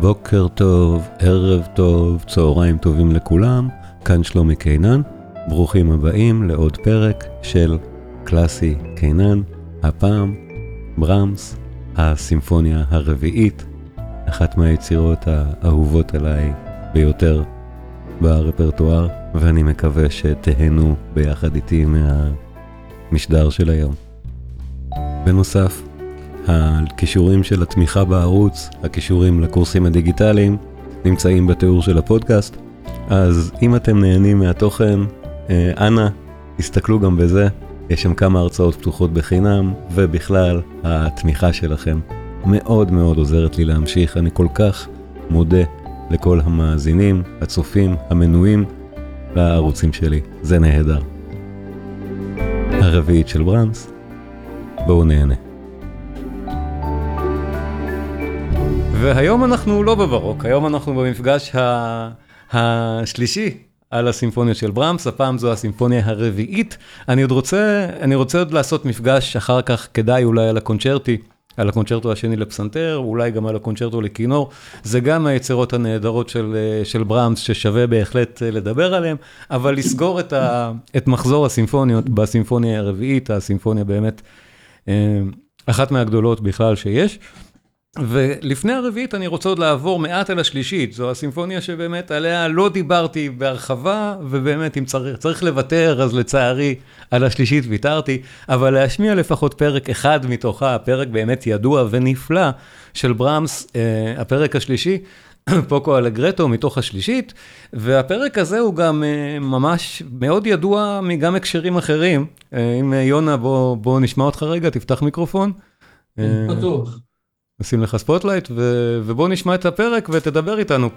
בוקר טוב, ערב טוב, צהריים טובים לכולם, כאן שלומי קינן, ברוכים הבאים לעוד פרק של קלאסי קינן, הפעם ברמס, הסימפוניה הרביעית, אחת מהיצירות האהובות עליי ביותר ברפרטואר, ואני מקווה שתהנו ביחד איתי מהמשדר של היום. בנוסף, הכישורים של התמיכה בערוץ, הכישורים לקורסים הדיגיטליים, נמצאים בתיאור של הפודקאסט. אז אם אתם נהנים מהתוכן, אה, אנא, הסתכלו גם בזה. יש שם כמה הרצאות פתוחות בחינם, ובכלל, התמיכה שלכם מאוד מאוד עוזרת לי להמשיך. אני כל כך מודה לכל המאזינים, הצופים, המנויים לערוצים שלי. זה נהדר. הרביעית של ברמס, בואו נהנה. והיום אנחנו לא בברוק, היום אנחנו במפגש ה... השלישי על הסימפוניה של ברמס, הפעם זו הסימפוניה הרביעית. אני עוד רוצה, אני רוצה עוד לעשות מפגש אחר כך, כדאי אולי על הקונצ'רטי, על הקונצ'רטו השני לפסנתר, אולי גם על הקונצ'רטו לכינור. זה גם היצירות הנהדרות של, של ברמס, ששווה בהחלט לדבר עליהן, אבל לסגור את, ה, את מחזור הסימפוניות בסימפוניה הרביעית, הסימפוניה באמת אה, אחת מהגדולות בכלל שיש. ולפני הרביעית אני רוצה עוד לעבור מעט על השלישית, זו הסימפוניה שבאמת עליה לא דיברתי בהרחבה, ובאמת אם צריך, צריך לוותר אז לצערי על השלישית ויתרתי, אבל להשמיע לפחות פרק אחד מתוכה, פרק באמת ידוע ונפלא של ברמס, אה, הפרק השלישי, Poco allegretto מתוך השלישית, והפרק הזה הוא גם אה, ממש מאוד ידוע מגם הקשרים אחרים. אה, אם אה, יונה בוא, בוא נשמע אותך רגע, תפתח מיקרופון. פתוח. נשים לך spotlight, ובוא נשמע את הפרק ותדבר איתנו.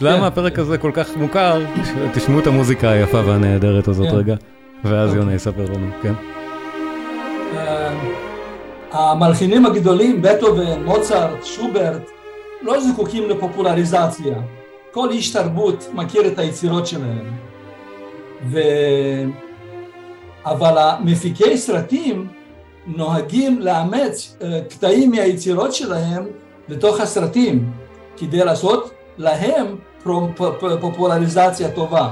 למה כן. הפרק הזה כל כך מוכר? תשמעו את המוזיקה היפה והנהדרת הזאת כן. רגע, ואז אוקיי. יונה יספר לנו, כן. אה, המלחינים הגדולים, בטהובן, מוצרט, שוברט, לא זקוקים לפופולריזציה. כל איש תרבות מכיר את היצירות שלהם. ו... אבל המפיקי סרטים נוהגים לאמץ אה, קטעים מהיצירות שלהם לתוך הסרטים, כדי לעשות להם פופולריזציה טובה.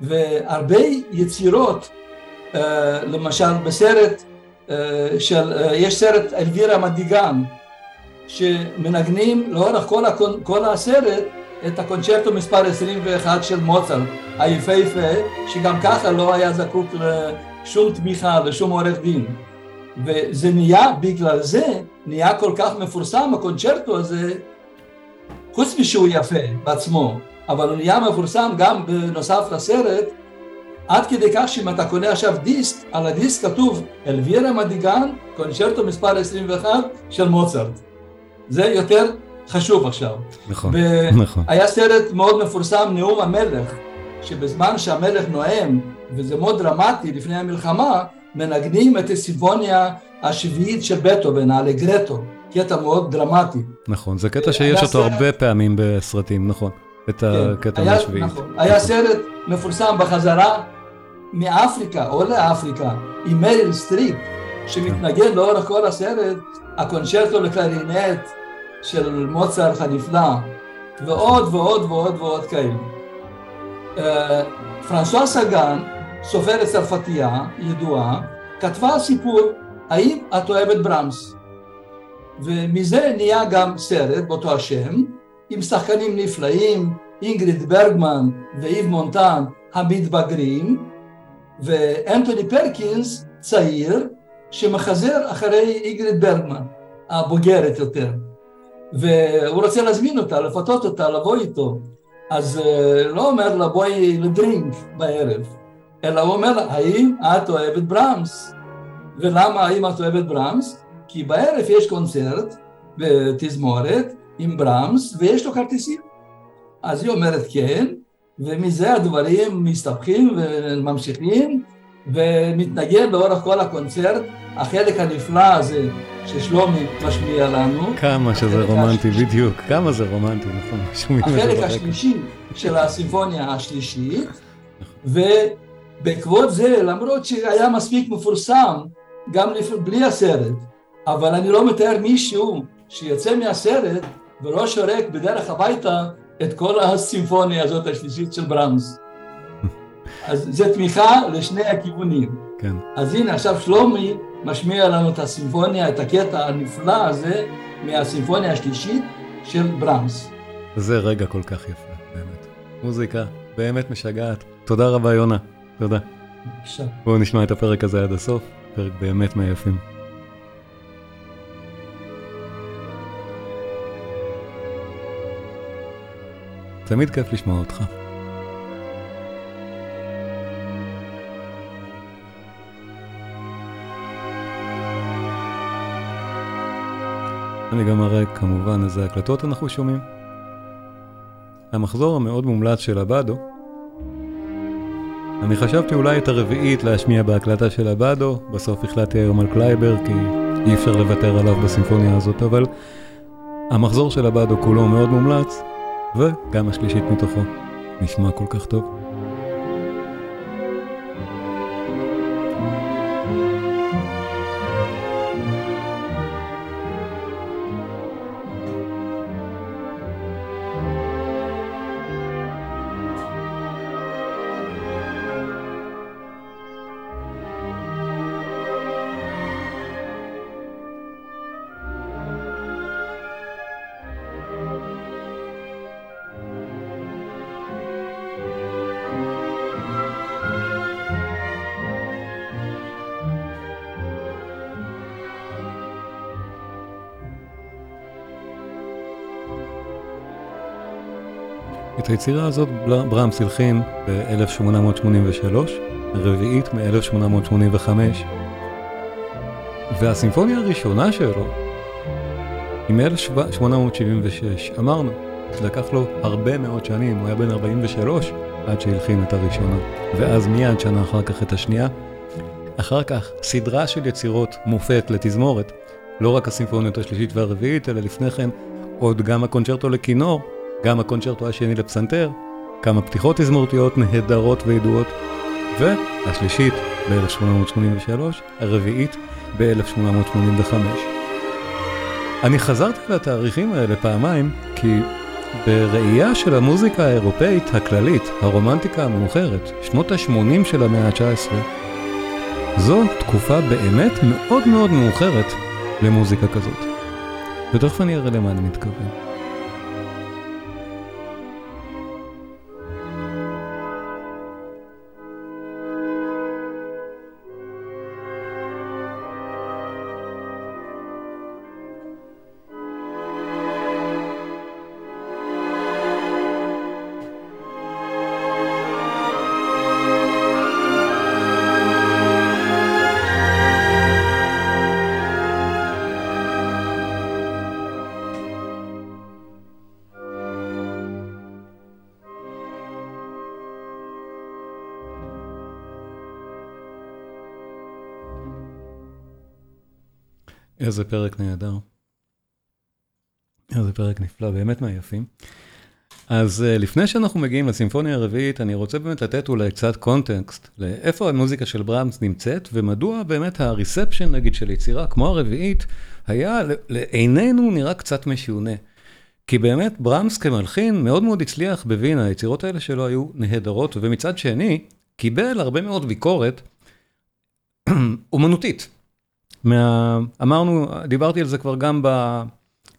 והרבה יצירות, אה, למשל בסרט אה, של, יש סרט אלווירה מדיגן, שמנגנים לאורך כל, כל הסרט את הקונצ'רטו מספר 21 של מוצרט, היפהפה, שגם ככה לא היה זקוק לשום תמיכה, לשום עורך דין. וזה נהיה, בגלל זה, נהיה כל כך מפורסם הקונצ'רטו הזה, חוץ משהוא יפה בעצמו, אבל הוא נהיה מפורסם גם בנוסף לסרט, עד כדי כך שאם אתה קונה עכשיו דיסק, על הדיסק כתוב אלווירה מדיגן, קונצ'רטו מספר 21 של מוצרט. זה יותר חשוב עכשיו. נכון, נכון. היה סרט מאוד מפורסם, נאום המלך, שבזמן שהמלך נואם, וזה מאוד דרמטי לפני המלחמה, מנגנים את הסימפוניה השביעית של בטהובן, האלגרטו, קטע מאוד דרמטי. נכון, זה קטע שיש אותו סרט... הרבה פעמים בסרטים, נכון, את כן, הקטע היה, מהשביעית. נכון, נכון. היה סרט מפורסם בחזרה מאפריקה, או לאפריקה, עם מריל סטריפ, שמתנגן כן. לאורך כל הסרט, הקונצ'רטו לקלרינט של מוצרט הנפלא, ועוד ועוד ועוד ועוד כאלה. אה, פרנסואה סגן סופרת צרפתייה ידועה, כתבה סיפור האם את אוהבת ברמס? ומזה נהיה גם סרט באותו השם, עם שחקנים נפלאים, אינגריד ברגמן ואיב מונטן המתבגרים, ואנטוני פרקינס צעיר שמחזר אחרי אינגריד ברגמן, הבוגרת יותר. והוא רוצה להזמין אותה, לפתות אותה, לבוא איתו. אז אה, לא אומר לה בואי לדרינק בערב. אלא הוא אומר לה, האם את אוהבת ברמס? ולמה האם את אוהבת ברמס? כי בערב יש קונצרט בתזמורת עם ברמס ויש לו כרטיסים. אז היא אומרת כן, ומזה הדברים מסתבכים וממשיכים, ומתנגן לאורך כל הקונצרט, החלק הנפלא הזה ששלומי משמיע לנו. כמה שזה רומנטי, הש... בדיוק, כמה זה רומנטי, נכון. החלק השלישי של הסימפוניה השלישית, ו... בעקבות זה, למרות שהיה מספיק מפורסם גם בלי הסרט, אבל אני לא מתאר מישהו שיוצא מהסרט ולא שורק בדרך הביתה את כל הסימפוניה הזאת השלישית של ברמס. אז זה תמיכה לשני הכיוונים. כן. אז הנה עכשיו שלומי משמיע לנו את הסימפוניה, את הקטע הנפלא הזה מהסימפוניה השלישית של ברמס. זה רגע כל כך יפה, באמת. מוזיקה באמת משגעת. תודה רבה יונה, תודה. בבקשה. בואו נשמע את הפרק הזה עד הסוף, פרק באמת מהיפים. תמיד כיף לשמוע אותך. אני גם מראה כמובן איזה הקלטות אנחנו שומעים. המחזור המאוד מומלץ של אבאדו. אני חשבתי אולי את הרביעית להשמיע בהקלטה של אבאדו, בסוף החלטתי היום על קלייבר כי אי אפשר לוותר עליו בסימפוניה הזאת, אבל המחזור של אבאדו כולו מאוד מומלץ, וגם השלישית מתוכו. נשמע כל כך טוב. היצירה הזאת ברמס הלחין ב-1883, רביעית מ-1885, והסימפוניה הראשונה שלו היא מ-1876. אמרנו, לקח לו הרבה מאוד שנים, הוא היה בן 43 עד שהלחין את הראשונה, ואז מיד שנה אחר כך את השנייה. אחר כך סדרה של יצירות מופת לתזמורת, לא רק הסימפוניות השלישית והרביעית, אלא לפני כן עוד גם הקונצ'רטו לכינור, גם הקונצ'רטו השני לפסנתר, כמה פתיחות תזמורתיות נהדרות וידועות, והשלישית ב-1883, הרביעית ב-1885. אני חזרתי לתאריכים האלה פעמיים, כי בראייה של המוזיקה האירופאית הכללית, הרומנטיקה המאוחרת, שנות ה-80 של המאה ה-19, זו תקופה באמת מאוד מאוד מאוחרת למוזיקה כזאת. ותכף אני אראה למה אני מתכוון. איזה פרק נהדר. איזה פרק נפלא, באמת מהיפים. אז uh, לפני שאנחנו מגיעים לסימפוניה הרביעית, אני רוצה באמת לתת אולי קצת קונטקסט לאיפה המוזיקה של ברמס נמצאת, ומדוע באמת הריספשן נגיד של יצירה כמו הרביעית, היה לעינינו נראה קצת משונה. כי באמת ברמס כמלחין מאוד מאוד הצליח בווינה, היצירות האלה שלו היו נהדרות, ומצד שני, קיבל הרבה מאוד ביקורת אומנותית. מה... אמרנו, דיברתי על זה כבר גם, ב...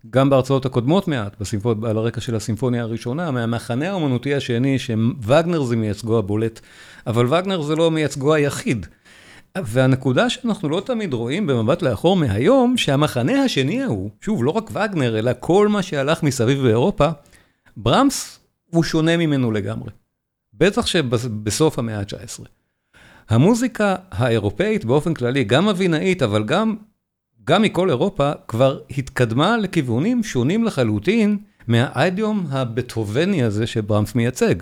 גם בהרצאות הקודמות מעט, בסימפ... על הרקע של הסימפוניה הראשונה, מהמחנה האומנותי השני, שווגנר זה מייצגו הבולט, אבל וגנר זה לא מייצגו היחיד. והנקודה שאנחנו לא תמיד רואים במבט לאחור מהיום, שהמחנה השני ההוא, שוב, לא רק וגנר, אלא כל מה שהלך מסביב באירופה, ברמס הוא שונה ממנו לגמרי. בטח שבסוף המאה ה-19. המוזיקה האירופאית באופן כללי, גם אבינאית, אבל גם, גם מכל אירופה, כבר התקדמה לכיוונים שונים לחלוטין מהאיידיום הבטהובני הזה שברמס מייצג.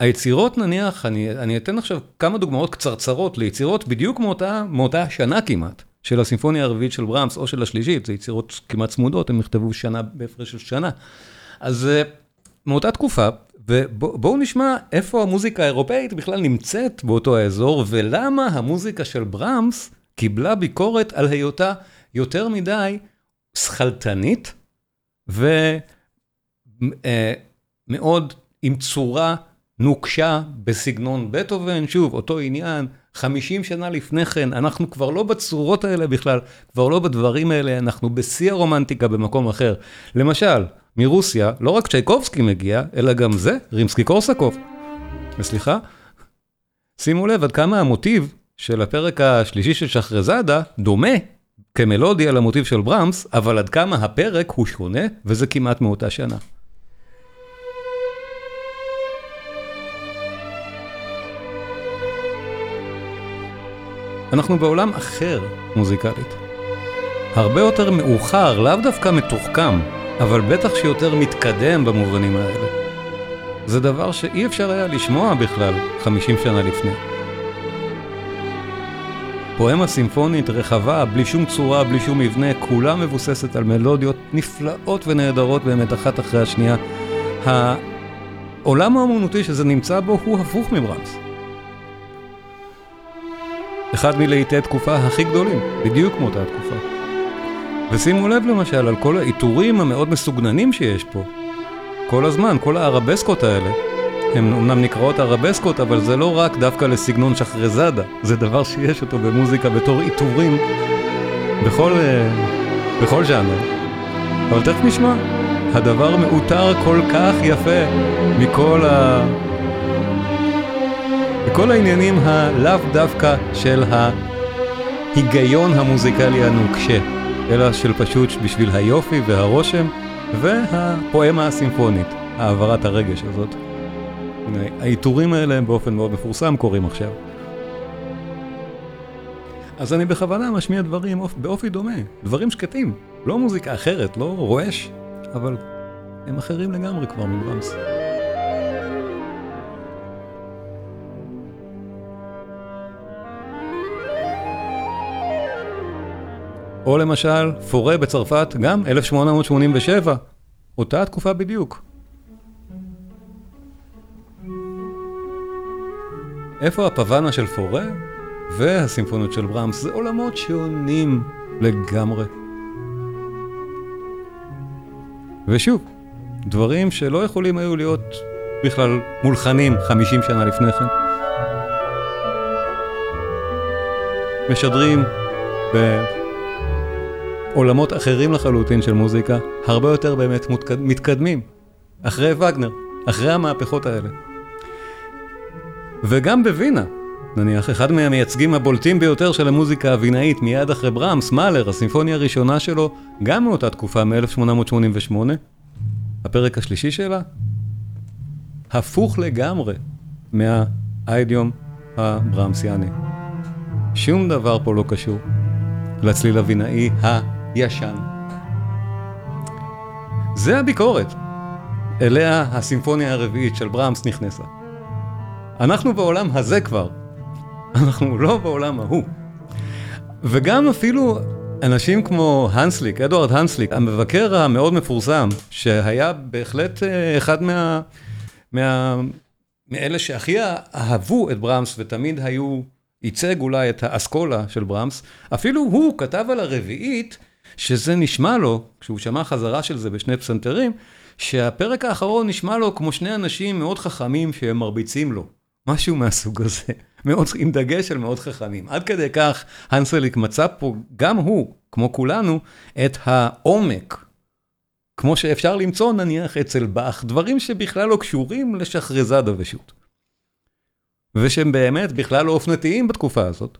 היצירות נניח, אני, אני אתן עכשיו כמה דוגמאות קצרצרות ליצירות בדיוק מאותה, מאותה שנה כמעט, של הסימפוניה הרביעית של ברמס או של השלישית, זה יצירות כמעט צמודות, הן נכתבו שנה בהפרש של שנה. אז מאותה תקופה, ובואו נשמע איפה המוזיקה האירופאית בכלל נמצאת באותו האזור, ולמה המוזיקה של ברמס קיבלה ביקורת על היותה יותר מדי שכלתנית ומאוד עם צורה נוקשה בסגנון בטהובן, שוב, אותו עניין, 50 שנה לפני כן, אנחנו כבר לא בצורות האלה בכלל, כבר לא בדברים האלה, אנחנו בשיא הרומנטיקה במקום אחר. למשל, מרוסיה, לא רק צ'ייקובסקי מגיע, אלא גם זה, רימסקי קורסקוב. וסליחה, שימו לב עד כמה המוטיב של הפרק השלישי של שחרזאדה דומה כמלודיה למוטיב של ברמס, אבל עד כמה הפרק הוא שונה, וזה כמעט מאותה שנה. אנחנו בעולם אחר מוזיקלית. הרבה יותר מאוחר, לאו דווקא מתוחכם, אבל בטח שיותר מתקדם במובנים האלה. זה דבר שאי אפשר היה לשמוע בכלל 50 שנה לפני. פואמה סימפונית רחבה, בלי שום צורה, בלי שום מבנה, כולה מבוססת על מלודיות נפלאות ונהדרות באמת אחת אחרי השנייה. העולם האמנותי שזה נמצא בו הוא הפוך מברמס. אחד מלהיטי תקופה הכי גדולים, בדיוק כמו אותה תקופה. ושימו לב למשל על כל העיטורים המאוד מסוגננים שיש פה. כל הזמן, כל הערבסקות האלה, הן אמנם נקראות ערבסקות, אבל זה לא רק דווקא לסגנון שחרזאדה, זה דבר שיש אותו במוזיקה בתור עיטורים בכל, אה, בכל ז'אנר. אבל תכף נשמע, הדבר מאותר כל כך יפה מכל ה... וכל העניינים הלאו דווקא של ההיגיון המוזיקלי הנוקשה, אלא של פשוט בשביל היופי והרושם והפואמה הסימפונית, העברת הרגש הזאת. העיטורים האלה הם באופן מאוד מפורסם קורים עכשיו. אז אני בכוונה משמיע דברים באופי דומה, דברים שקטים, לא מוזיקה אחרת, לא רועש, אבל הם אחרים לגמרי כבר מברמס. או למשל, פורה בצרפת, גם 1887, אותה התקופה בדיוק. איפה הפוואנה של פורה והסימפוניות של ברמס? זה עולמות שונים לגמרי. ושוב, דברים שלא יכולים היו להיות בכלל מולחנים 50 שנה לפני כן. משדרים ב... עולמות אחרים לחלוטין של מוזיקה, הרבה יותר באמת מתקדמים, אחרי וגנר, אחרי המהפכות האלה. וגם בווינה, נניח, אחד מהמייצגים הבולטים ביותר של המוזיקה הווינאית מיד אחרי ברמס, מאלר, הסימפוניה הראשונה שלו, גם מאותה תקופה, מ-1888, הפרק השלישי שלה, הפוך לגמרי מהאיידיום הברמסיאני. שום דבר פה לא קשור לצליל הווינאי ה... ישן. זה הביקורת, אליה הסימפוניה הרביעית של ברמס נכנסה. אנחנו בעולם הזה כבר, אנחנו לא בעולם ההוא. וגם אפילו אנשים כמו הנסליק, אדוארד הנסליק, המבקר המאוד מפורסם, שהיה בהחלט אה, אחד מה... מה... מאלה שהכי אהבו את ברמס ותמיד היו, ייצג אולי את האסכולה של ברמס, אפילו הוא כתב על הרביעית שזה נשמע לו, כשהוא שמע חזרה של זה בשני פסנתרים, שהפרק האחרון נשמע לו כמו שני אנשים מאוד חכמים שהם מרביצים לו. משהו מהסוג הזה. מאוד, עם דגש על מאוד חכמים. עד כדי כך, הנסליק מצא פה, גם הוא, כמו כולנו, את העומק. כמו שאפשר למצוא נניח אצל באך, דברים שבכלל לא קשורים לשחרזאדה ושות'. ושהם באמת בכלל לא אופנתיים בתקופה הזאת.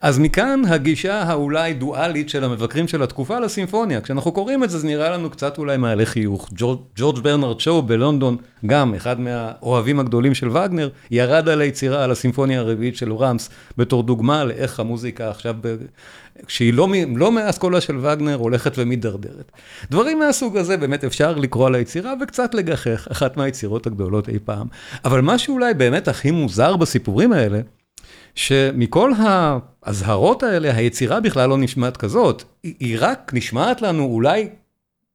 אז מכאן הגישה האולי דואלית של המבקרים של התקופה לסימפוניה. כשאנחנו קוראים את זה, זה נראה לנו קצת אולי מעלה חיוך. ג'ורג' ברנרד שואו בלונדון, גם אחד מהאוהבים הגדולים של וגנר, ירד על היצירה, על הסימפוניה הרביעית של רמס, בתור דוגמה לאיך המוזיקה עכשיו, ב... כשהיא לא, לא מהאסכולה של וגנר, הולכת ומידרדרת. דברים מהסוג הזה באמת אפשר לקרוא על היצירה וקצת לגחך, אחת מהיצירות הגדולות אי פעם. אבל מה שאולי באמת הכי מוזר בסיפורים האלה, שמכל האזהרות האלה, היצירה בכלל לא נשמעת כזאת, היא רק נשמעת לנו אולי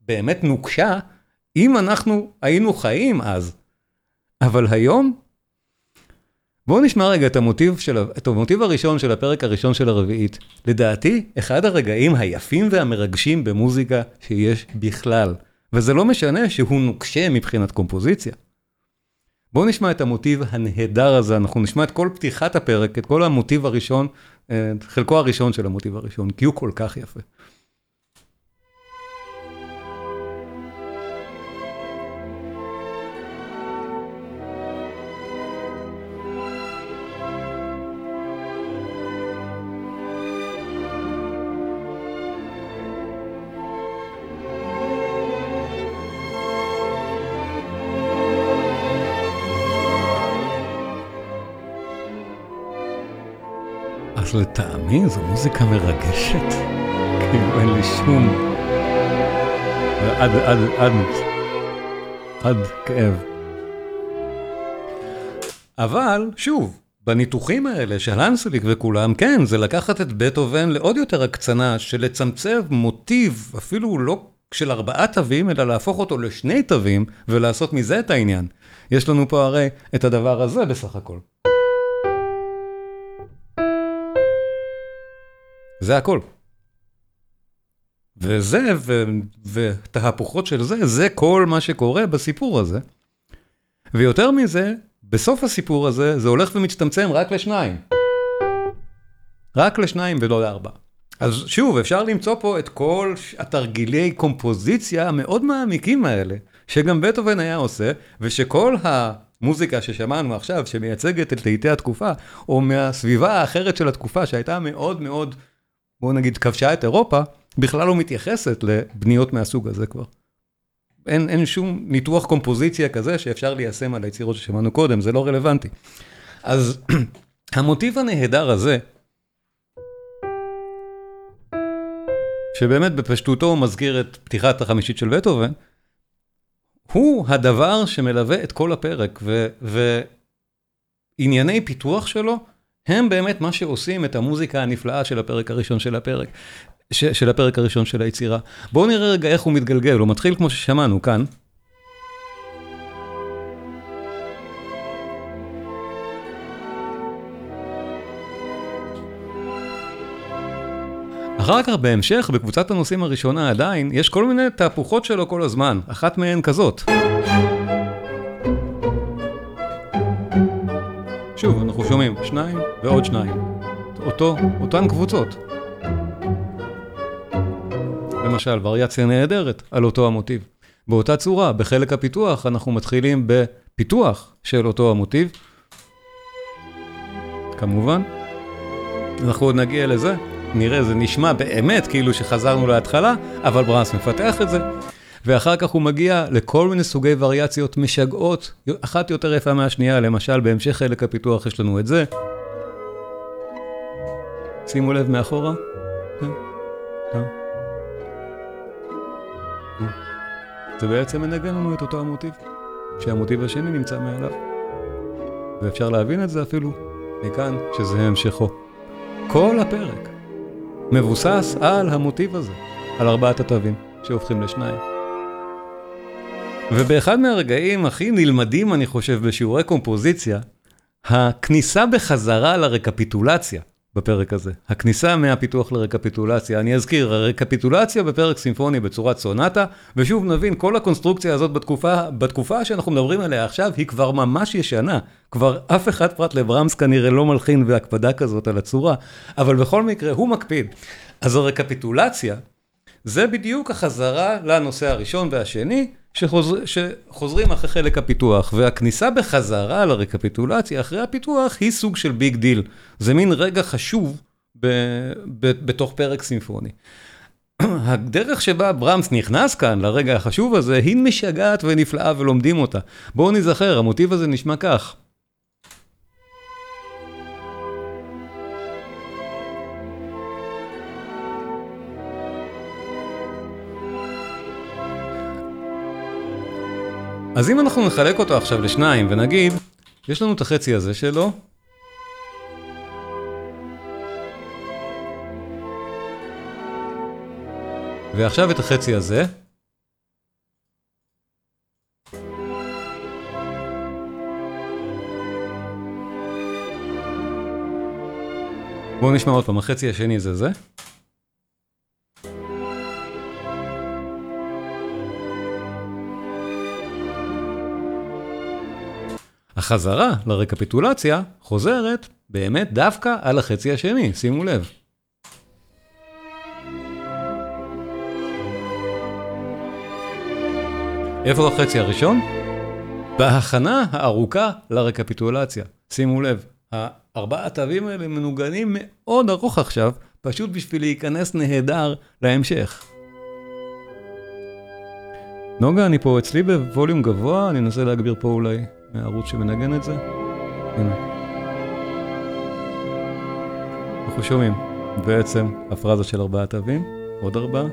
באמת נוקשה, אם אנחנו היינו חיים אז. אבל היום, בואו נשמע רגע את המוטיב, של, את המוטיב הראשון של הפרק הראשון של הרביעית. לדעתי, אחד הרגעים היפים והמרגשים במוזיקה שיש בכלל. וזה לא משנה שהוא נוקשה מבחינת קומפוזיציה. בואו נשמע את המוטיב הנהדר הזה, אנחנו נשמע את כל פתיחת הפרק, את כל המוטיב הראשון, את חלקו הראשון של המוטיב הראשון, כי הוא כל כך יפה. לטעמי זו מוזיקה מרגשת, כאילו אין לי שום... עד, עד, עד, עד כאב. אבל, שוב, בניתוחים האלה של הנסליק וכולם, כן, זה לקחת את בטהובן לעוד יותר הקצנה של לצמצם מוטיב, אפילו לא של ארבעה תווים, אלא להפוך אותו לשני תווים ולעשות מזה את העניין. יש לנו פה הרי את הדבר הזה בסך הכל. זה הכל. וזה, ותהפוכות של זה, זה כל מה שקורה בסיפור הזה. ויותר מזה, בסוף הסיפור הזה, זה הולך ומצטמצם רק לשניים. רק לשניים ולא לארבעה. אז שוב, אפשר למצוא פה את כל התרגילי קומפוזיציה המאוד מעמיקים האלה, שגם בטהובן היה עושה, ושכל המוזיקה ששמענו עכשיו, שמייצגת את לעיתי התקופה, או מהסביבה האחרת של התקופה, שהייתה מאוד מאוד... בואו נגיד, כבשה את אירופה, בכלל לא מתייחסת לבניות מהסוג הזה כבר. אין, אין שום ניתוח קומפוזיציה כזה שאפשר ליישם על היצירות ששמענו קודם, זה לא רלוונטי. אז המוטיב הנהדר הזה, שבאמת בפשטותו מזכיר את פתיחת החמישית של בטהובן, הוא הדבר שמלווה את כל הפרק, וענייני פיתוח שלו הם באמת מה שעושים את המוזיקה הנפלאה של הפרק הראשון של הפרק, של הפרק הראשון של היצירה. בואו נראה רגע איך הוא מתגלגל, הוא מתחיל כמו ששמענו כאן. אחר כך בהמשך, בקבוצת הנושאים הראשונה עדיין, יש כל מיני תהפוכות שלו כל הזמן, אחת מהן כזאת. שוב, אנחנו שומעים שניים ועוד שניים. אותו, אותן קבוצות. למשל, וריאציה נהדרת על אותו המוטיב. באותה צורה, בחלק הפיתוח, אנחנו מתחילים בפיתוח של אותו המוטיב. כמובן. אנחנו עוד נגיע לזה, נראה, זה נשמע באמת כאילו שחזרנו להתחלה, אבל ברנס מפתח את זה. ואחר כך הוא מגיע לכל מיני סוגי וריאציות משגעות, אחת יותר יפה מהשנייה, למשל בהמשך חלק הפיתוח יש לנו את זה. שימו לב מאחורה. כן, כן. זה בעצם מנגן לנו את אותו המוטיב, שהמוטיב השני נמצא מעליו. ואפשר להבין את זה אפילו מכאן שזה המשכו. כל הפרק מבוסס על המוטיב הזה, על ארבעת התווים שהופכים לשניים. ובאחד מהרגעים הכי נלמדים, אני חושב, בשיעורי קומפוזיציה, הכניסה בחזרה לרקפיטולציה בפרק הזה. הכניסה מהפיתוח לרקפיטולציה. אני אזכיר, הרקפיטולציה בפרק סימפוני בצורת סונטה, ושוב נבין, כל הקונסטרוקציה הזאת בתקופה, בתקופה שאנחנו מדברים עליה עכשיו, היא כבר ממש ישנה. כבר אף אחד פרט לברמס כנראה לא מלחין בהקפדה כזאת על הצורה, אבל בכל מקרה הוא מקפיד. אז הרקפיטולציה, זה בדיוק החזרה לנושא הראשון והשני, שחוזר, שחוזרים אחרי חלק הפיתוח, והכניסה בחזרה לרקפיטולציה אחרי הפיתוח היא סוג של big deal. זה מין רגע חשוב בתוך פרק סימפוני. הדרך שבה ברמס נכנס כאן לרגע החשוב הזה, היא משגעת ונפלאה ולומדים אותה. בואו נזכר, המוטיב הזה נשמע כך. אז אם אנחנו נחלק אותו עכשיו לשניים ונגיד, יש לנו את החצי הזה שלו. ועכשיו את החצי הזה. בואו נשמע עוד פעם, החצי השני זה זה. החזרה לרקפיטולציה חוזרת באמת דווקא על החצי השני, שימו לב. איפה החצי הראשון? בהכנה הארוכה לרקפיטולציה. שימו לב, הארבעה התווים האלה מנוגנים מאוד ארוך עכשיו, פשוט בשביל להיכנס נהדר להמשך. נוגה, אני פה אצלי בווליום גבוה, אני אנסה להגביר פה אולי מהערוץ שמנגן את זה. הנה. אנחנו שומעים בעצם הפרזה של ארבעה תווים, עוד ארבעה.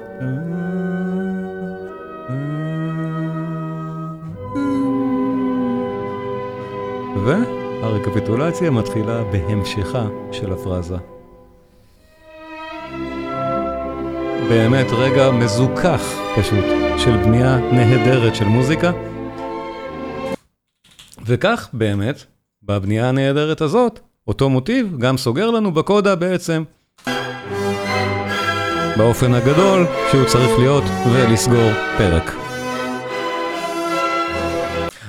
והרקפיטולציה מתחילה בהמשכה של הפרזה. באמת רגע מזוכח פשוט של בנייה נהדרת של מוזיקה. וכך באמת, בבנייה הנהדרת הזאת, אותו מוטיב גם סוגר לנו בקודה בעצם באופן הגדול שהוא צריך להיות ולסגור פרק.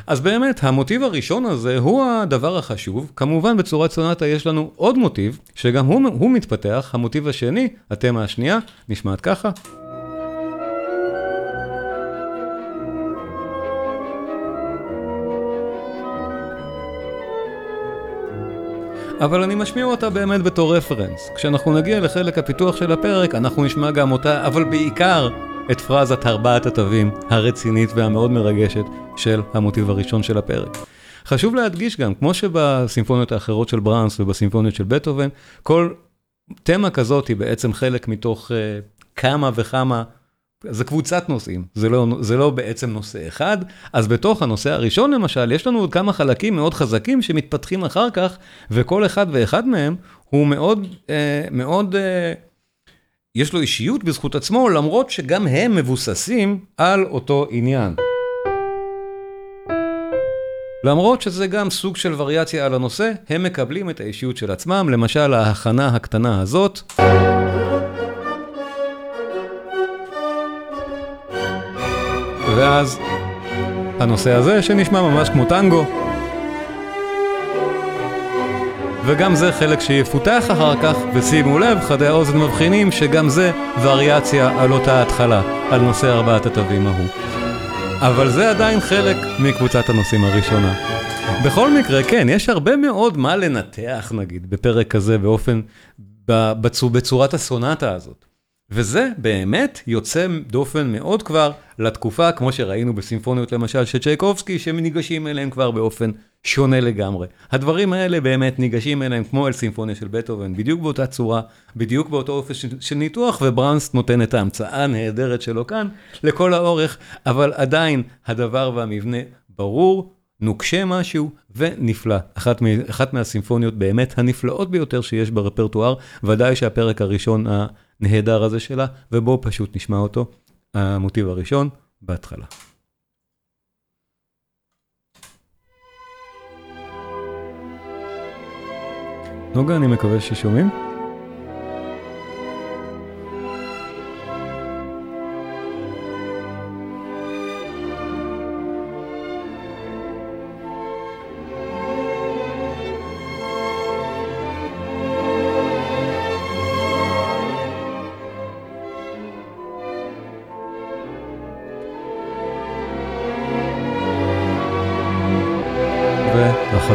אז באמת, המוטיב הראשון הזה הוא הדבר החשוב. כמובן בצורת סונטה יש לנו עוד מוטיב, שגם הוא, הוא מתפתח. המוטיב השני, התמה השנייה, נשמעת ככה. אבל אני משמיע אותה באמת בתור רפרנס. כשאנחנו נגיע לחלק הפיתוח של הפרק, אנחנו נשמע גם אותה, אבל בעיקר את פרזת ארבעת התווים הרצינית והמאוד מרגשת של המוטיב הראשון של הפרק. חשוב להדגיש גם, כמו שבסימפוניות האחרות של בראנס ובסימפוניות של בטהובן, כל תמה כזאת היא בעצם חלק מתוך uh, כמה וכמה, זה קבוצת נושאים, זה לא, זה לא בעצם נושא אחד, אז בתוך הנושא הראשון למשל, יש לנו עוד כמה חלקים מאוד חזקים שמתפתחים אחר כך, וכל אחד ואחד מהם הוא מאוד, uh, מאוד, uh, יש לו אישיות בזכות עצמו, למרות שגם הם מבוססים על אותו עניין. למרות שזה גם סוג של וריאציה על הנושא, הם מקבלים את האישיות של עצמם, למשל ההכנה הקטנה הזאת. ואז הנושא הזה שנשמע ממש כמו טנגו. וגם זה חלק שיפותח אחר כך, ושימו לב, חדי האוזן מבחינים שגם זה וריאציה על אותה התחלה, על נושא ארבעת התווים ההוא. אבל זה עדיין חלק מקבוצת הנושאים הראשונה. בכל מקרה, כן, יש הרבה מאוד מה לנתח, נגיד, בפרק כזה, באופן, בצור, בצורת הסונטה הזאת. וזה באמת יוצא דופן מאוד כבר לתקופה, כמו שראינו בסימפוניות למשל של צ'ייקובסקי, שניגשים אליהם כבר באופן שונה לגמרי. הדברים האלה באמת ניגשים אליהם כמו אל סימפוניה של בטהובן, בדיוק באותה צורה, בדיוק באותו אופן של ניתוח, ובראנסט נותן את ההמצאה הנהדרת שלו כאן לכל האורך, אבל עדיין הדבר והמבנה ברור, נוקשה משהו ונפלא. אחת, מ, אחת מהסימפוניות באמת הנפלאות ביותר שיש ברפרטואר, ודאי שהפרק הראשון הנהדר הזה שלה, ובואו פשוט נשמע אותו, המוטיב הראשון, בהתחלה. נוגה, אני מקווה ששומעים.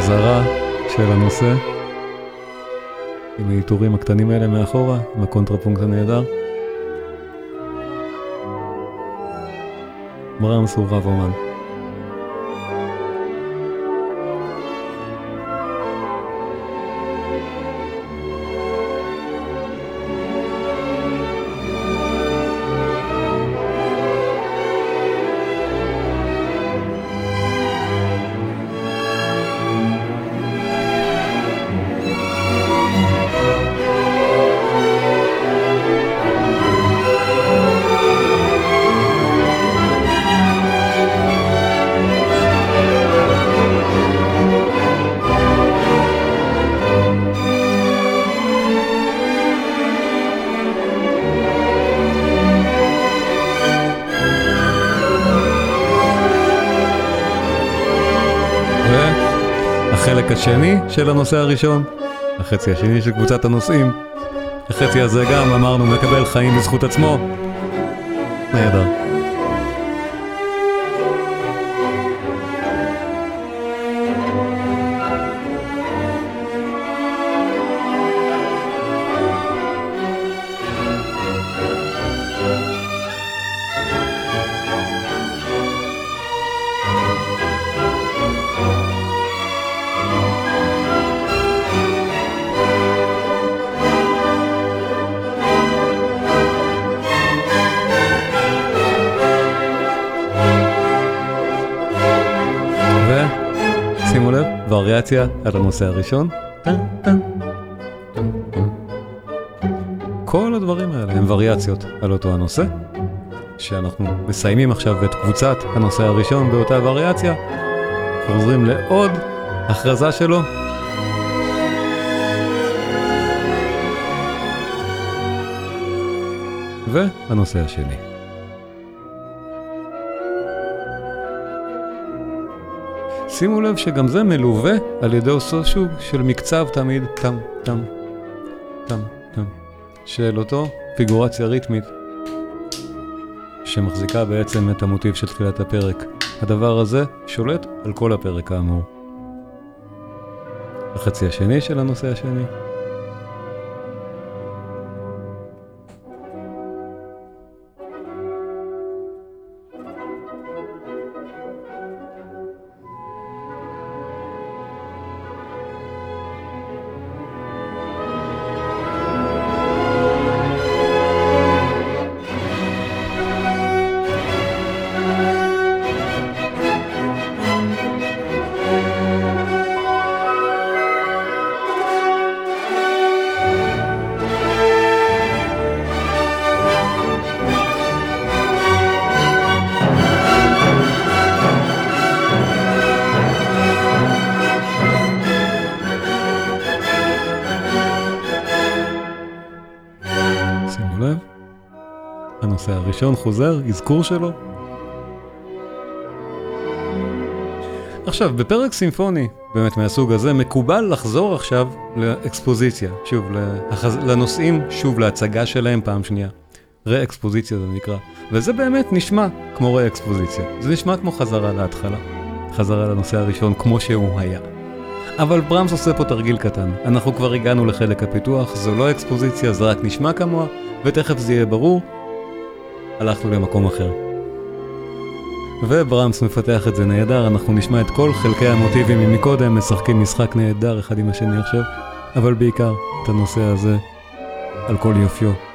והחזרה של הנושא. עם העיטורים הקטנים האלה מאחורה, עם הקונטרפונקט הנהדר. ברמס הוא רב של הנושא הראשון, החצי השני של קבוצת הנושאים. החצי הזה גם, אמרנו, מקבל חיים בזכות עצמו. נהדר. ושימו לב, וריאציה על הנושא הראשון. כל הדברים האלה הם וריאציות על אותו הנושא. שאנחנו מסיימים עכשיו את קבוצת הנושא הראשון באותה וריאציה, חוזרים לעוד הכרזה שלו. והנושא השני. שימו לב שגם זה מלווה על ידי אותו שוב של מקצב תמיד טם טם טם טם של אותו פיגורציה ריתמית שמחזיקה בעצם את המוטיב של תחילת הפרק. הדבר הזה שולט על כל הפרק האמור. החצי השני של הנושא השני. חוזר, אזכור שלו. עכשיו, בפרק סימפוני, באמת מהסוג הזה, מקובל לחזור עכשיו לאקספוזיציה, שוב, לחז... לנושאים, שוב להצגה שלהם פעם שנייה. רה-אקספוזיציה זה נקרא, וזה באמת נשמע כמו רה-אקספוזיציה. זה נשמע כמו חזרה להתחלה, חזרה לנושא הראשון כמו שהוא היה. אבל ברמס עושה פה תרגיל קטן, אנחנו כבר הגענו לחלק הפיתוח, זו לא אקספוזיציה, זה רק נשמע כמוה, ותכף זה יהיה ברור, הלכנו למקום אחר. וברמס מפתח את זה נהדר, אנחנו נשמע את כל חלקי המוטיבים ממקודם, משחקים משחק נהדר אחד עם השני עכשיו, אבל בעיקר את הנושא הזה על כל יופיו.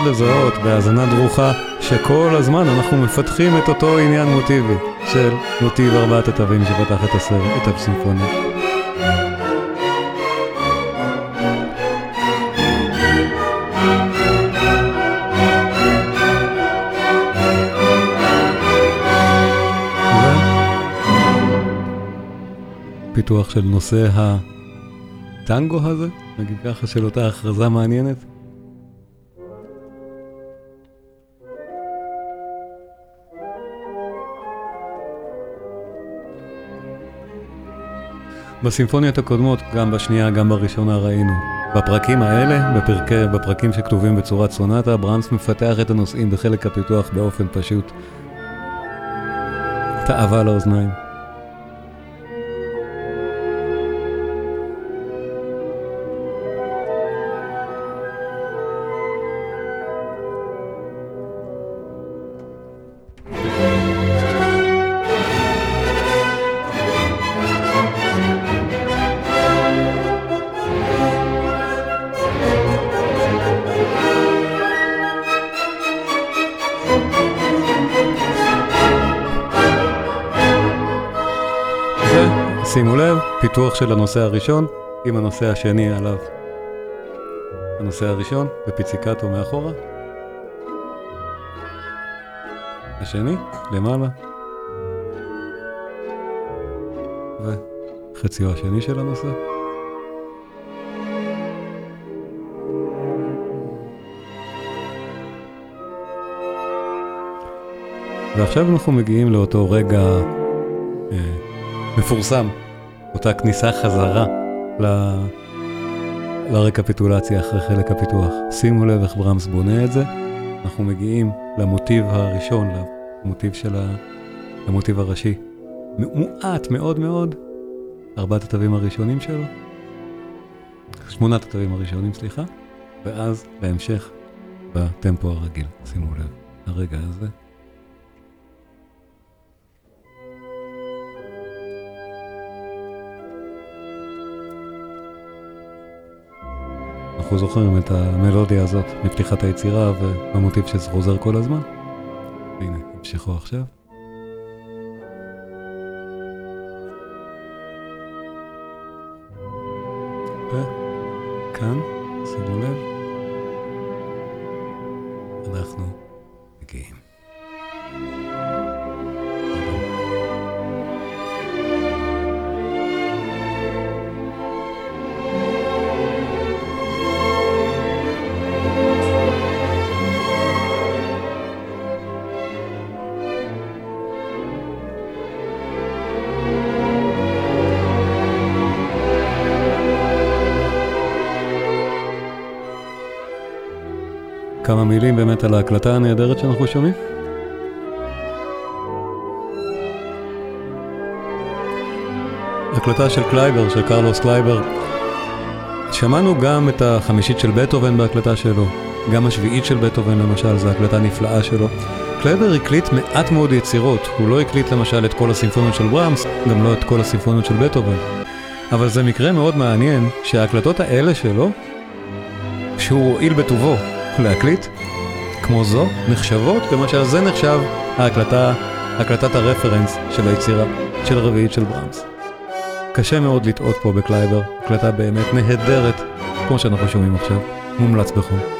מאוד לזהות בהאזנה דרוכה שכל הזמן אנחנו מפתחים את אותו עניין מוטיבי של מוטיב ארבעת התווים שפתח את הסרט, את הסימפוניה. פיתוח של נושא הטנגו הזה, נגיד ככה, של אותה הכרזה מעניינת. בסימפוניות הקודמות, גם בשנייה, גם בראשונה ראינו. בפרקים האלה, בפרקי, בפרקים שכתובים בצורת סונטה, ברנס מפתח את הנושאים בחלק הפיתוח באופן פשוט. תאווה לאוזניים. שימו לב, פיתוח של הנושא הראשון עם הנושא השני עליו. הנושא הראשון בפיציקטו מאחורה. השני, למעלה. וחציו השני של הנושא. ועכשיו אנחנו מגיעים לאותו רגע אה, מפורסם, אותה כניסה חזרה ל... לרקפיטולציה אחרי חלק הפיתוח. שימו לב איך ברמס בונה את זה. אנחנו מגיעים למוטיב הראשון, למוטיב של ה... למוטיב הראשי. מועט מאוד מאוד, ארבעת התווים הראשונים שלו, שמונת התווים הראשונים, סליחה, ואז בהמשך בטמפו הרגיל. שימו לב, הרגע הזה. אנחנו זוכרים את המלודיה הזאת מפתיחת היצירה והמוטיב שזה חוזר כל הזמן. הנה, המשכו עכשיו. כמה מילים באמת על ההקלטה הנהדרת שאנחנו שומעים? הקלטה של קלייבר, של קרלוס קלייבר. שמענו גם את החמישית של בטהובן בהקלטה שלו, גם השביעית של בטהובן למשל, זו הקלטה נפלאה שלו. קלייבר הקליט מעט מאוד יצירות, הוא לא הקליט למשל את כל הסימפוניות של ברמס, גם לא את כל הסימפוניות של בטהובן. אבל זה מקרה מאוד מעניין שההקלטות האלה שלו, שהוא הואיל בטובו להקליט, כמו זו, נחשבות, למשל זה נחשב ההקלטה, הקלטת הרפרנס של היצירה, של הרביעית של ברמס. קשה מאוד לטעות פה בקלייבר, הקלטה באמת נהדרת, כמו שאנחנו שומעים עכשיו, מומלץ בחום.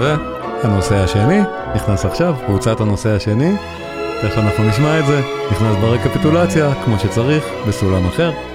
והנושא השני נכנס עכשיו, קבוצת הנושא השני, תכף אנחנו נשמע את זה, נכנס ברקפיטולציה, כמו שצריך, בסולם אחר.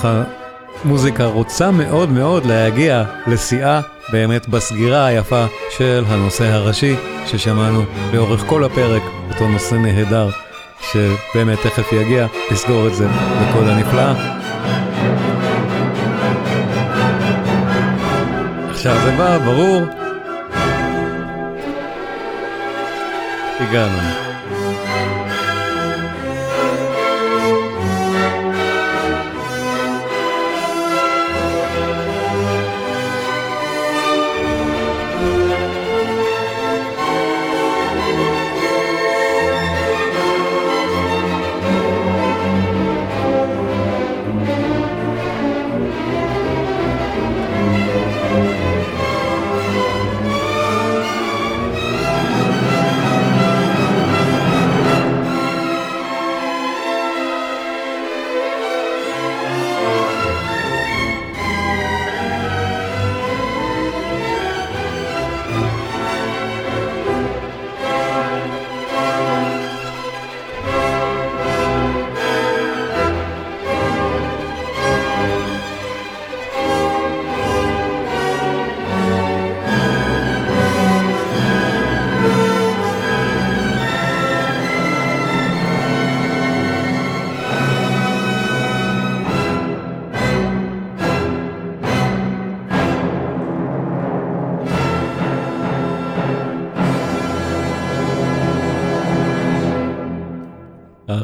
איך המוזיקה רוצה מאוד מאוד להגיע לשיאה באמת בסגירה היפה של הנושא הראשי ששמענו לאורך כל הפרק, אותו נושא נהדר שבאמת תכף יגיע לסגור את זה בקול הנפלא. עכשיו זה בא, ברור. הגענו.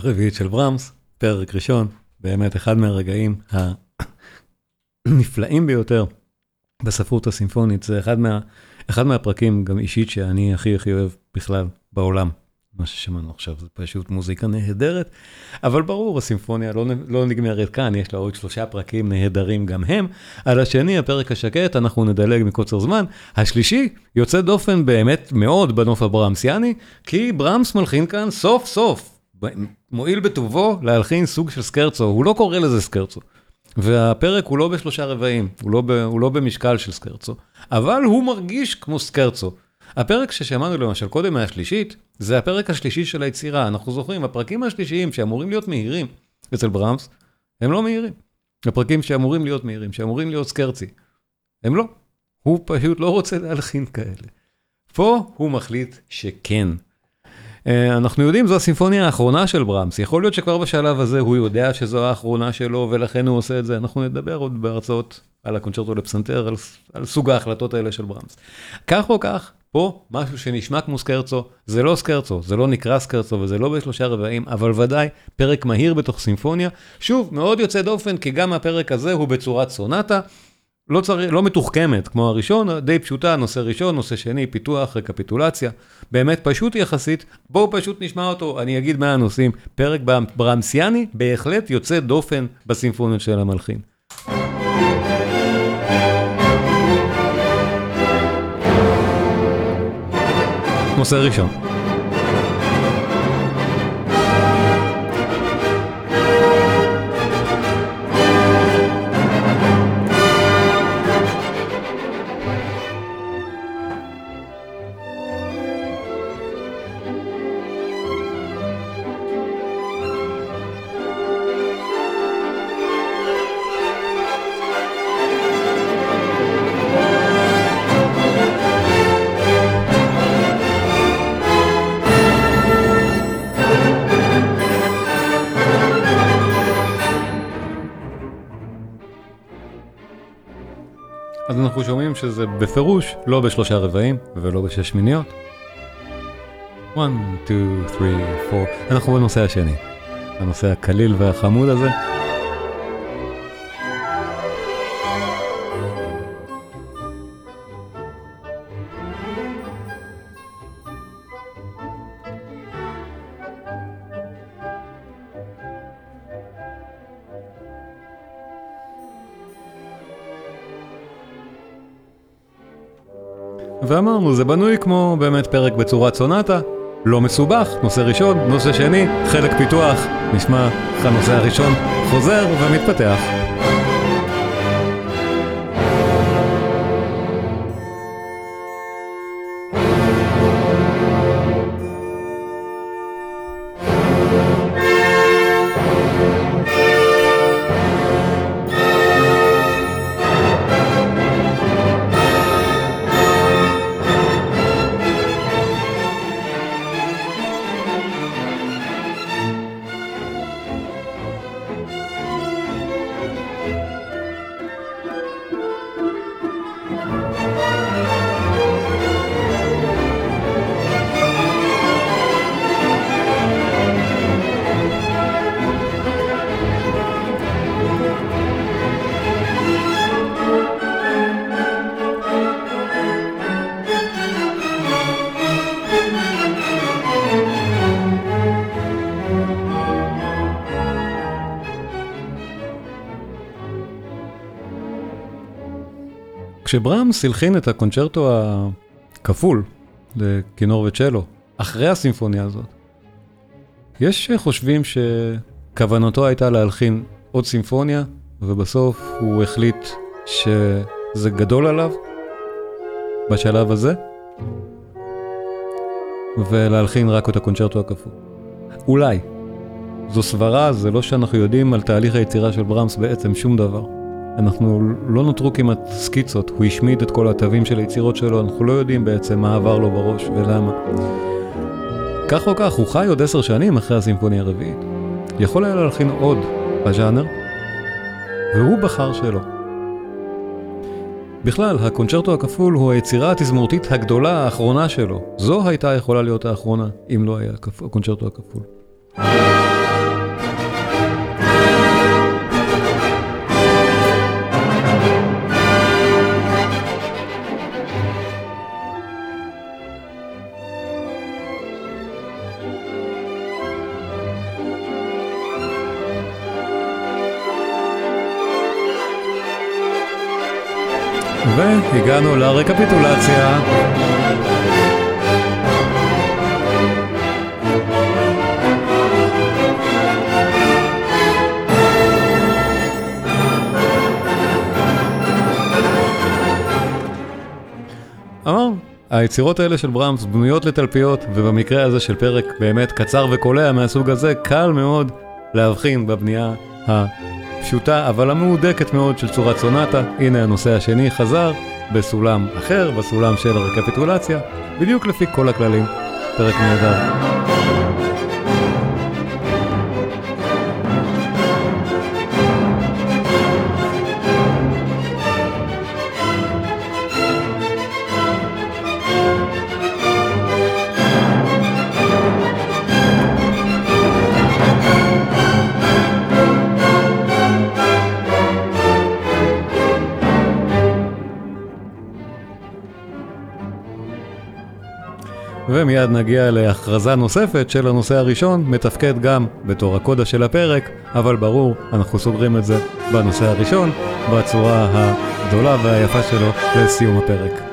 הרביעית של ברמס, פרק ראשון, באמת אחד מהרגעים הנפלאים ביותר בספרות הסימפונית, זה אחד, מה, אחד מהפרקים, גם אישית, שאני הכי הכי אוהב בכלל בעולם. מה ששמענו עכשיו זה פשוט מוזיקה נהדרת, אבל ברור, הסימפוניה לא, לא נגמרת כאן, יש לה עוד שלושה פרקים נהדרים גם הם. על השני, הפרק השקט, אנחנו נדלג מקוצר זמן. השלישי, יוצא דופן באמת מאוד בנוף הברמסיאני, כי ברמס מלחין כאן סוף סוף, מועיל בטובו להלחין סוג של סקרצו, הוא לא קורא לזה סקרצו. והפרק הוא לא בשלושה רבעים, הוא לא, ב, הוא לא במשקל של סקרצו, אבל הוא מרגיש כמו סקרצו. הפרק ששמענו למשל קודם מהשלישית, זה הפרק השלישי של היצירה. אנחנו זוכרים, הפרקים השלישיים שאמורים להיות מהירים אצל ברמס, הם לא מהירים. הפרקים שאמורים להיות מהירים, שאמורים להיות סקרצי, הם לא. הוא פשוט לא רוצה להלחין כאלה. פה הוא מחליט שכן. אה, אנחנו יודעים, זו הסימפוניה האחרונה של ברמס. יכול להיות שכבר בשלב הזה הוא יודע שזו האחרונה שלו, ולכן הוא עושה את זה. אנחנו נדבר עוד בהרצאות על הקונצ'רטו לפסנתר, על, על סוג ההחלטות האלה של ברמס. כך או כך, פה משהו שנשמע כמו סקרצו, זה לא סקרצו, זה לא נקרא סקרצו וזה לא בשלושה רבעים, אבל ודאי פרק מהיר בתוך סימפוניה. שוב, מאוד יוצא דופן, כי גם הפרק הזה הוא בצורת סונטה, לא, צר... לא מתוחכמת כמו הראשון, די פשוטה, נושא ראשון, נושא שני, פיתוח, רקפיטולציה, באמת פשוט יחסית, בואו פשוט נשמע אותו, אני אגיד מה הנושאים. פרק ברמסיאני בהחלט יוצא דופן בסימפוניות של המלחין. נושא ראשון. אנחנו שומעים שזה בפירוש לא בשלושה רבעים ולא בשש שמיניות. 1, 2, 3, 4, אנחנו בנושא השני. הנושא הקליל והחמוד הזה. ואמרנו, זה בנוי כמו באמת פרק בצורת סונטה, לא מסובך, נושא ראשון, נושא שני, חלק פיתוח, נשמע איך הנושא הראשון חוזר ומתפתח. כשברמס הלחין את הקונצ'רטו הכפול לכינור וצ'לו, אחרי הסימפוניה הזאת, יש חושבים שכוונתו הייתה להלחין עוד סימפוניה, ובסוף הוא החליט שזה גדול עליו בשלב הזה, ולהלחין רק את הקונצ'רטו הכפול. אולי. זו סברה, זה לא שאנחנו יודעים על תהליך היצירה של ברמס בעצם שום דבר. אנחנו לא נותרו כמעט סקיצות, הוא השמיד את כל התווים של היצירות שלו, אנחנו לא יודעים בעצם מה עבר לו בראש ולמה. כך או כך, הוא חי עוד עשר שנים אחרי הסימפוניה הרביעית. יכול היה להלחין עוד בז'אנר, והוא בחר שלא. בכלל, הקונצ'רטו הכפול הוא היצירה התזמורתית הגדולה האחרונה שלו. זו הייתה יכולה להיות האחרונה, אם לא היה הקונצ'רטו הכפול. והגענו לרקפיטולציה. אמר, היצירות האלה של ברמס בנויות לתלפיות, ובמקרה הזה של פרק באמת קצר וקולע מהסוג הזה, קל מאוד להבחין בבנייה הפשוטה, אבל המהודקת מאוד של צורת סונטה. הנה הנושא השני חזר בסולם אחר, בסולם של הרקפיטולציה, בדיוק לפי כל הכללים. פרק נהדר. ומיד נגיע להכרזה נוספת של הנושא הראשון, מתפקד גם בתור הקודה של הפרק, אבל ברור, אנחנו סוגרים את זה בנושא הראשון, בצורה הגדולה והיפה שלו לסיום הפרק.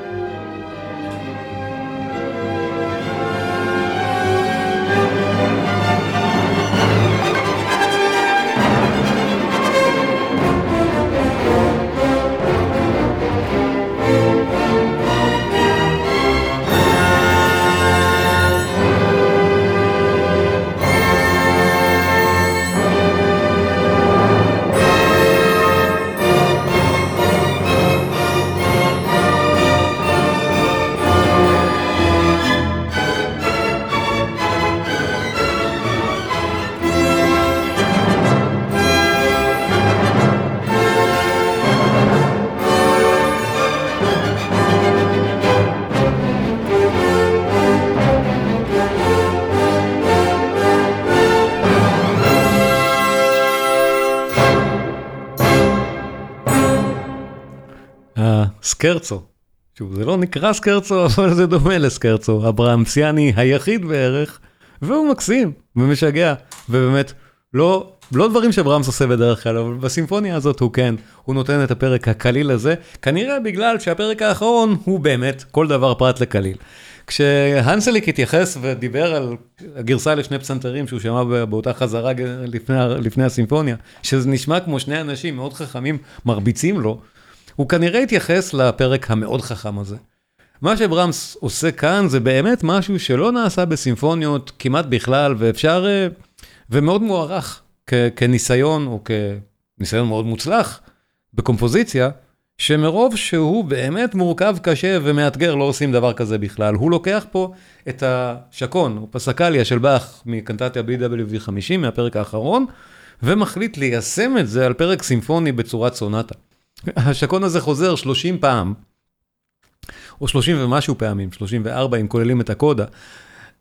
סקרצו. שוב, זה לא נקרא סקרצו, אבל זה דומה לסקרצו, הברמסיאני היחיד בערך, והוא מקסים ומשגע, ובאמת, לא, לא דברים שברמס עושה בדרך כלל, אבל בסימפוניה הזאת הוא כן, הוא נותן את הפרק הקליל הזה, כנראה בגלל שהפרק האחרון הוא באמת כל דבר פרט לקליל. כשהנסליק התייחס ודיבר על הגרסה לשני פסנתרים שהוא שמע באותה חזרה לפני, לפני הסימפוניה, שזה נשמע כמו שני אנשים מאוד חכמים מרביצים לו, הוא כנראה התייחס לפרק המאוד חכם הזה. מה שברמס עושה כאן זה באמת משהו שלא נעשה בסימפוניות כמעט בכלל, ואפשר, אה, ומאוד מוערך כניסיון, או כניסיון מאוד מוצלח בקומפוזיציה, שמרוב שהוא באמת מורכב, קשה ומאתגר, לא עושים דבר כזה בכלל. הוא לוקח פה את השקון, או פסקליה של באך מקנטטיה BWV 50 מהפרק האחרון, ומחליט ליישם את זה על פרק סימפוני בצורת סונטה. השקון הזה חוזר 30 פעם, או 30 ומשהו פעמים, 34 אם כוללים את הקודה.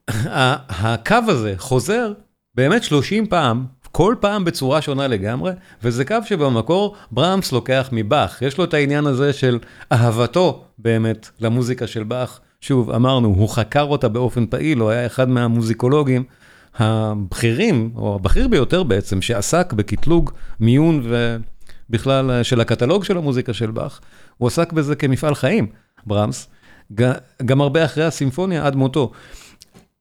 הקו הזה חוזר באמת 30 פעם, כל פעם בצורה שונה לגמרי, וזה קו שבמקור ברמס לוקח מבאך. יש לו את העניין הזה של אהבתו באמת למוזיקה של באך. שוב, אמרנו, הוא חקר אותה באופן פעיל, הוא היה אחד מהמוזיקולוגים הבכירים, או הבכיר ביותר בעצם, שעסק בקטלוג, מיון ו... בכלל אה, של הקטלוג של המוזיקה של באך, הוא עסק בזה כמפעל חיים, ברמס, גם הרבה אחרי הסימפוניה עד מותו.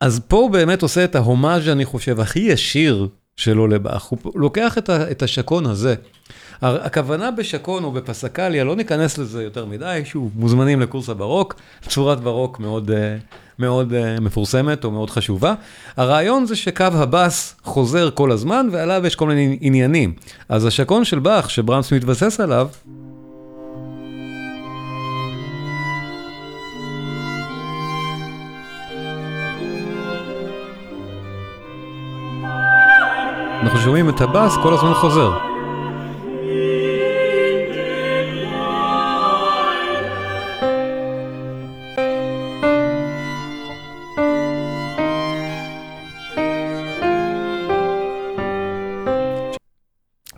אז פה הוא באמת עושה את ההומאז', אני חושב, הכי ישיר שלו לבאך. הוא לוקח את, את השקון הזה. הכוונה בשקון או בפסקליה, לא ניכנס לזה יותר מדי, שוב, מוזמנים לקורס הברוק, צורת ברוק מאוד, אה, מאוד uh, מפורסמת או מאוד חשובה. הרעיון זה שקו הבאס חוזר כל הזמן ועליו יש כל מיני עניינים. אז השקון של באך שברמס מתבסס עליו, אנחנו שומעים את הבאס כל הזמן חוזר.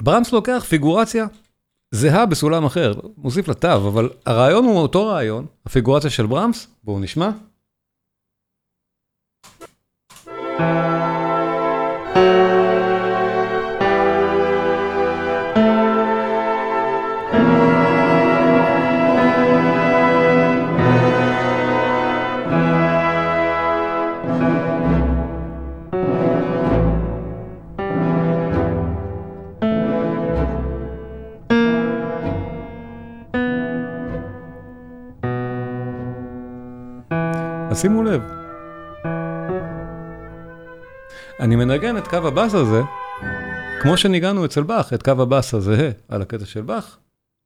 ברמס לוקח פיגורציה זהה בסולם אחר, מוסיף לה תו, אבל הרעיון הוא אותו רעיון, הפיגורציה של ברמס, בואו נשמע. שימו לב. אני מנגן את קו הבאס הזה, כמו שניגענו אצל באך, את קו הבאס הזהה על הקטע של באך,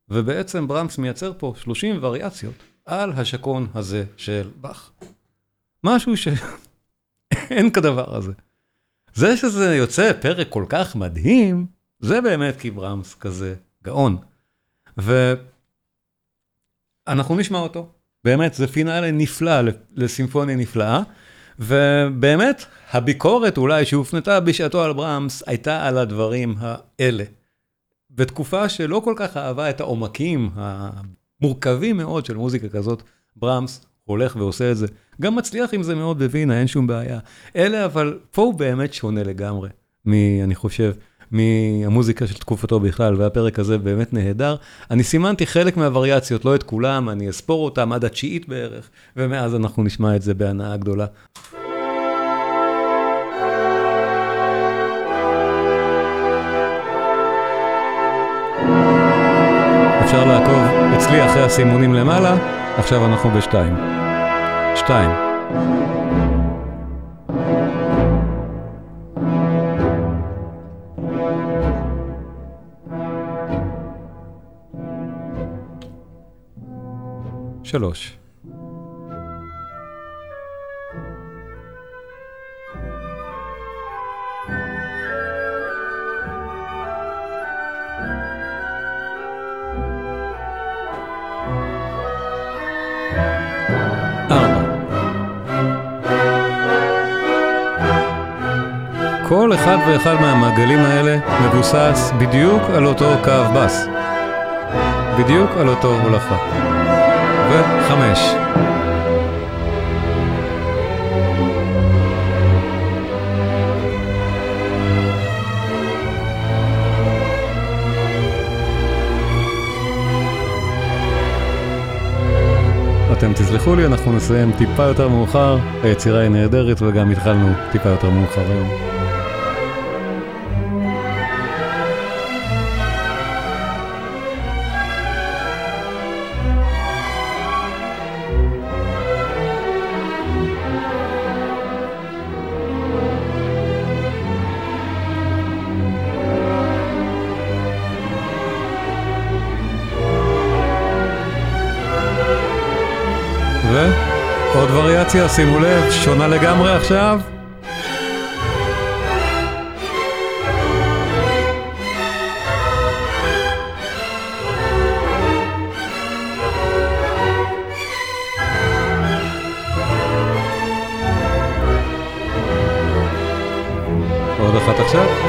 ובעצם ברמס מייצר פה 30 וריאציות על השקון הזה של באך. משהו שאין כדבר הזה. זה שזה יוצא פרק כל כך מדהים, זה באמת כי ברמס כזה גאון. ואנחנו נשמע אותו. באמת, זה פינאלה נפלא לסימפוניה נפלאה. ובאמת, הביקורת אולי שהופנתה בשעתו על ברמס הייתה על הדברים האלה. בתקופה שלא כל כך אהבה את העומקים המורכבים מאוד של מוזיקה כזאת, ברמס הולך ועושה את זה. גם מצליח עם זה מאוד בווינה, אין שום בעיה. אלה אבל, פה הוא באמת שונה לגמרי, מ, אני חושב, מהמוזיקה של תקופתו בכלל, והפרק הזה באמת נהדר. אני סימנתי חלק מהווריאציות, לא את כולם, אני אספור אותם עד התשיעית בערך, ומאז אנחנו נשמע את זה בהנאה גדולה. אפשר לעקוב אצלי אחרי הסימונים למעלה, עכשיו אנחנו בשתיים. שתיים. שלוש. כל אחד ואחד מהמעגלים האלה מבוסס בדיוק על אותו קו בס. בדיוק על אותו הולכה. וחמש. אתם תסלחו לי, אנחנו נסיים טיפה יותר מאוחר, היצירה היא נהדרת וגם התחלנו טיפה יותר מאוחר היום. שימו לב, שונה לגמרי עכשיו. עוד אחת עכשיו.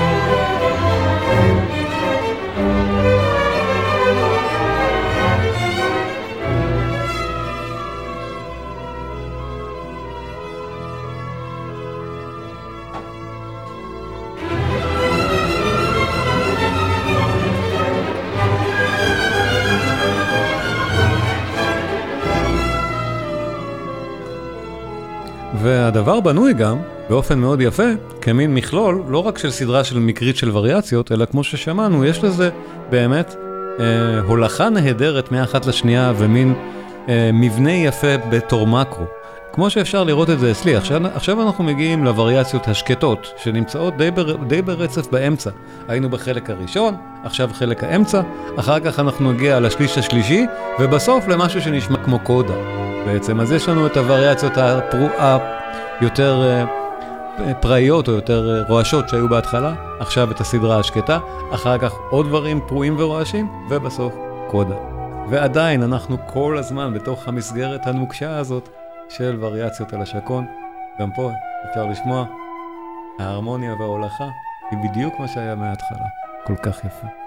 והדבר בנוי גם, באופן מאוד יפה, כמין מכלול, לא רק של סדרה של מקרית של וריאציות, אלא כמו ששמענו, יש לזה באמת אה, הולכה נהדרת מאחת לשנייה ומין אה, מבנה יפה בתור מקרו. כמו שאפשר לראות את זה אצלי, עכשיו, עכשיו אנחנו מגיעים לווריאציות השקטות, שנמצאות די, בר, די ברצף באמצע. היינו בחלק הראשון, עכשיו חלק האמצע, אחר כך אנחנו נגיע לשליש השלישי, ובסוף למשהו שנשמע כמו קודה בעצם. אז יש לנו את הווריאציות הפרועה, יותר פראיות או יותר רועשות שהיו בהתחלה, עכשיו את הסדרה השקטה, אחר כך עוד דברים פרועים ורועשים, ובסוף קודה. ועדיין אנחנו כל הזמן בתוך המסגרת הנוקשה הזאת. של וריאציות על השקון. גם פה אפשר לשמוע, ההרמוניה וההולכה היא בדיוק מה שהיה מההתחלה. כל כך יפה.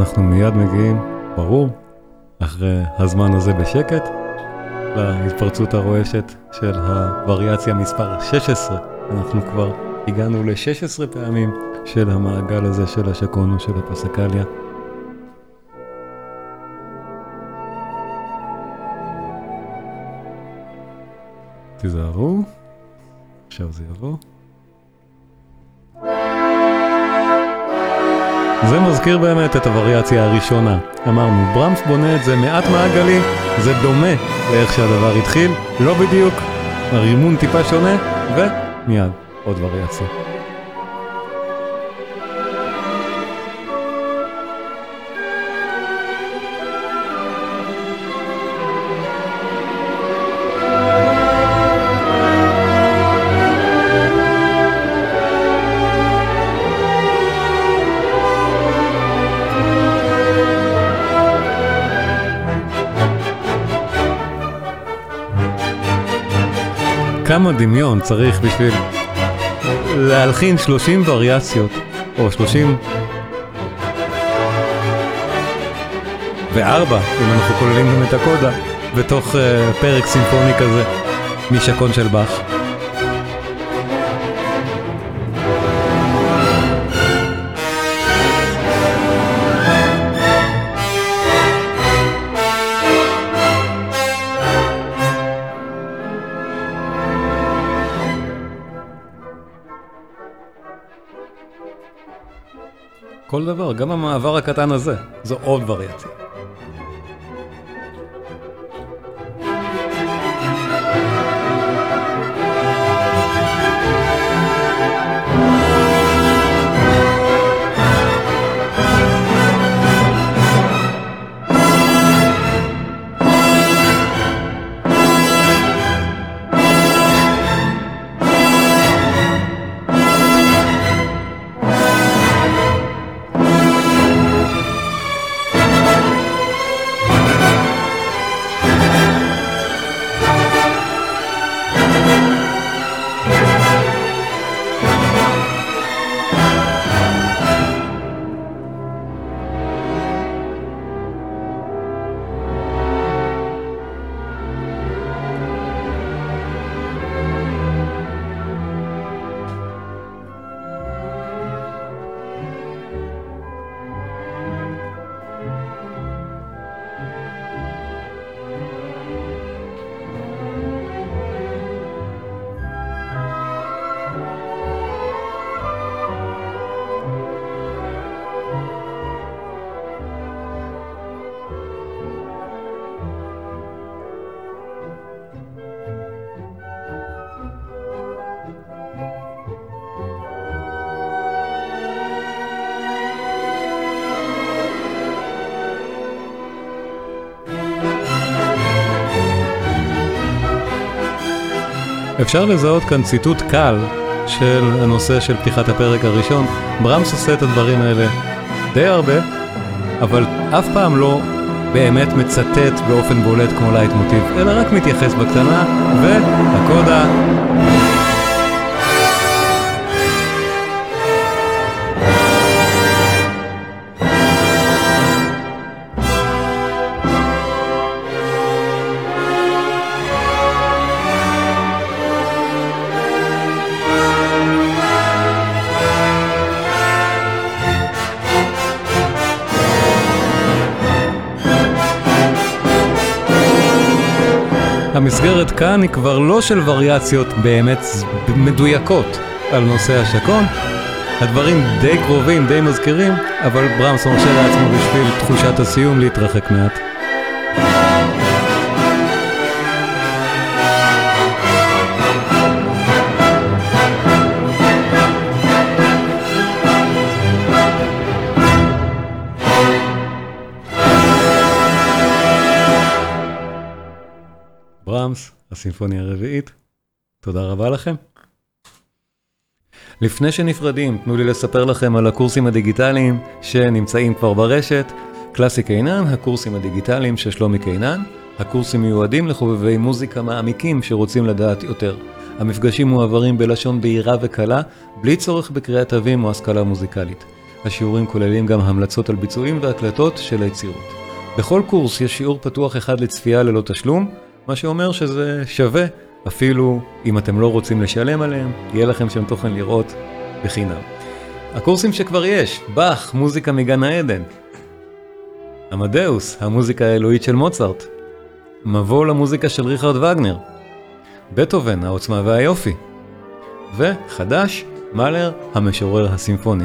ואנחנו מיד מגיעים, ברור, אחרי הזמן הזה בשקט, להתפרצות הרועשת של הווריאציה מספר 16. אנחנו כבר הגענו ל-16 פעמים של המעגל הזה של השקון או של הפסקליה. תיזהרו, עכשיו זה יבוא. זה מזכיר באמת את הווריאציה הראשונה. אמרנו, ברמס בונה את זה מעט מעגלי, זה דומה לאיך שהדבר התחיל, לא בדיוק, הרימון טיפה שונה, ומיד עוד וריאציה. כמה דמיון צריך בשביל להלחין 30 וריאציות, או 30... וארבע, אם אנחנו כוללים גם את הקודה, בתוך uh, פרק סימפוני כזה, משקון של באך. כל דבר, גם המעבר הקטן הזה, זו עוד וריאציה. אפשר לזהות כאן ציטוט קל של הנושא של פתיחת הפרק הראשון. ברמס עושה את הדברים האלה די הרבה, אבל אף פעם לא באמת מצטט באופן בולט כמו לייטמוטיב, אלא רק מתייחס בקטנה, והקודה המסגרת כאן היא כבר לא של וריאציות באמת מדויקות על נושא השקון. הדברים די קרובים, די מזכירים, אבל ברמס מרשה לעצמו בשביל תחושת הסיום להתרחק מעט. הסימפוניה הרביעית. תודה רבה לכם. לפני שנפרדים, תנו לי לספר לכם על הקורסים הדיגיטליים שנמצאים כבר ברשת. קלאסי קינן, הקורסים הדיגיטליים של שלומי קינן. הקורסים מיועדים לחובבי מוזיקה מעמיקים שרוצים לדעת יותר. המפגשים מועברים בלשון בהירה וקלה, בלי צורך בקריאת תווים או השכלה מוזיקלית. השיעורים כוללים גם המלצות על ביצועים והקלטות של היצירות. בכל קורס יש שיעור פתוח אחד לצפייה ללא תשלום, מה שאומר שזה שווה, אפילו אם אתם לא רוצים לשלם עליהם, יהיה לכם שם תוכן לראות בחינם. הקורסים שכבר יש, באך, מוזיקה מגן העדן. עמדאוס, המוזיקה האלוהית של מוצרט. מבוא למוזיקה של ריכרד וגנר. בטהובן, העוצמה והיופי. וחדש, מאלר, המשורר הסימפוני.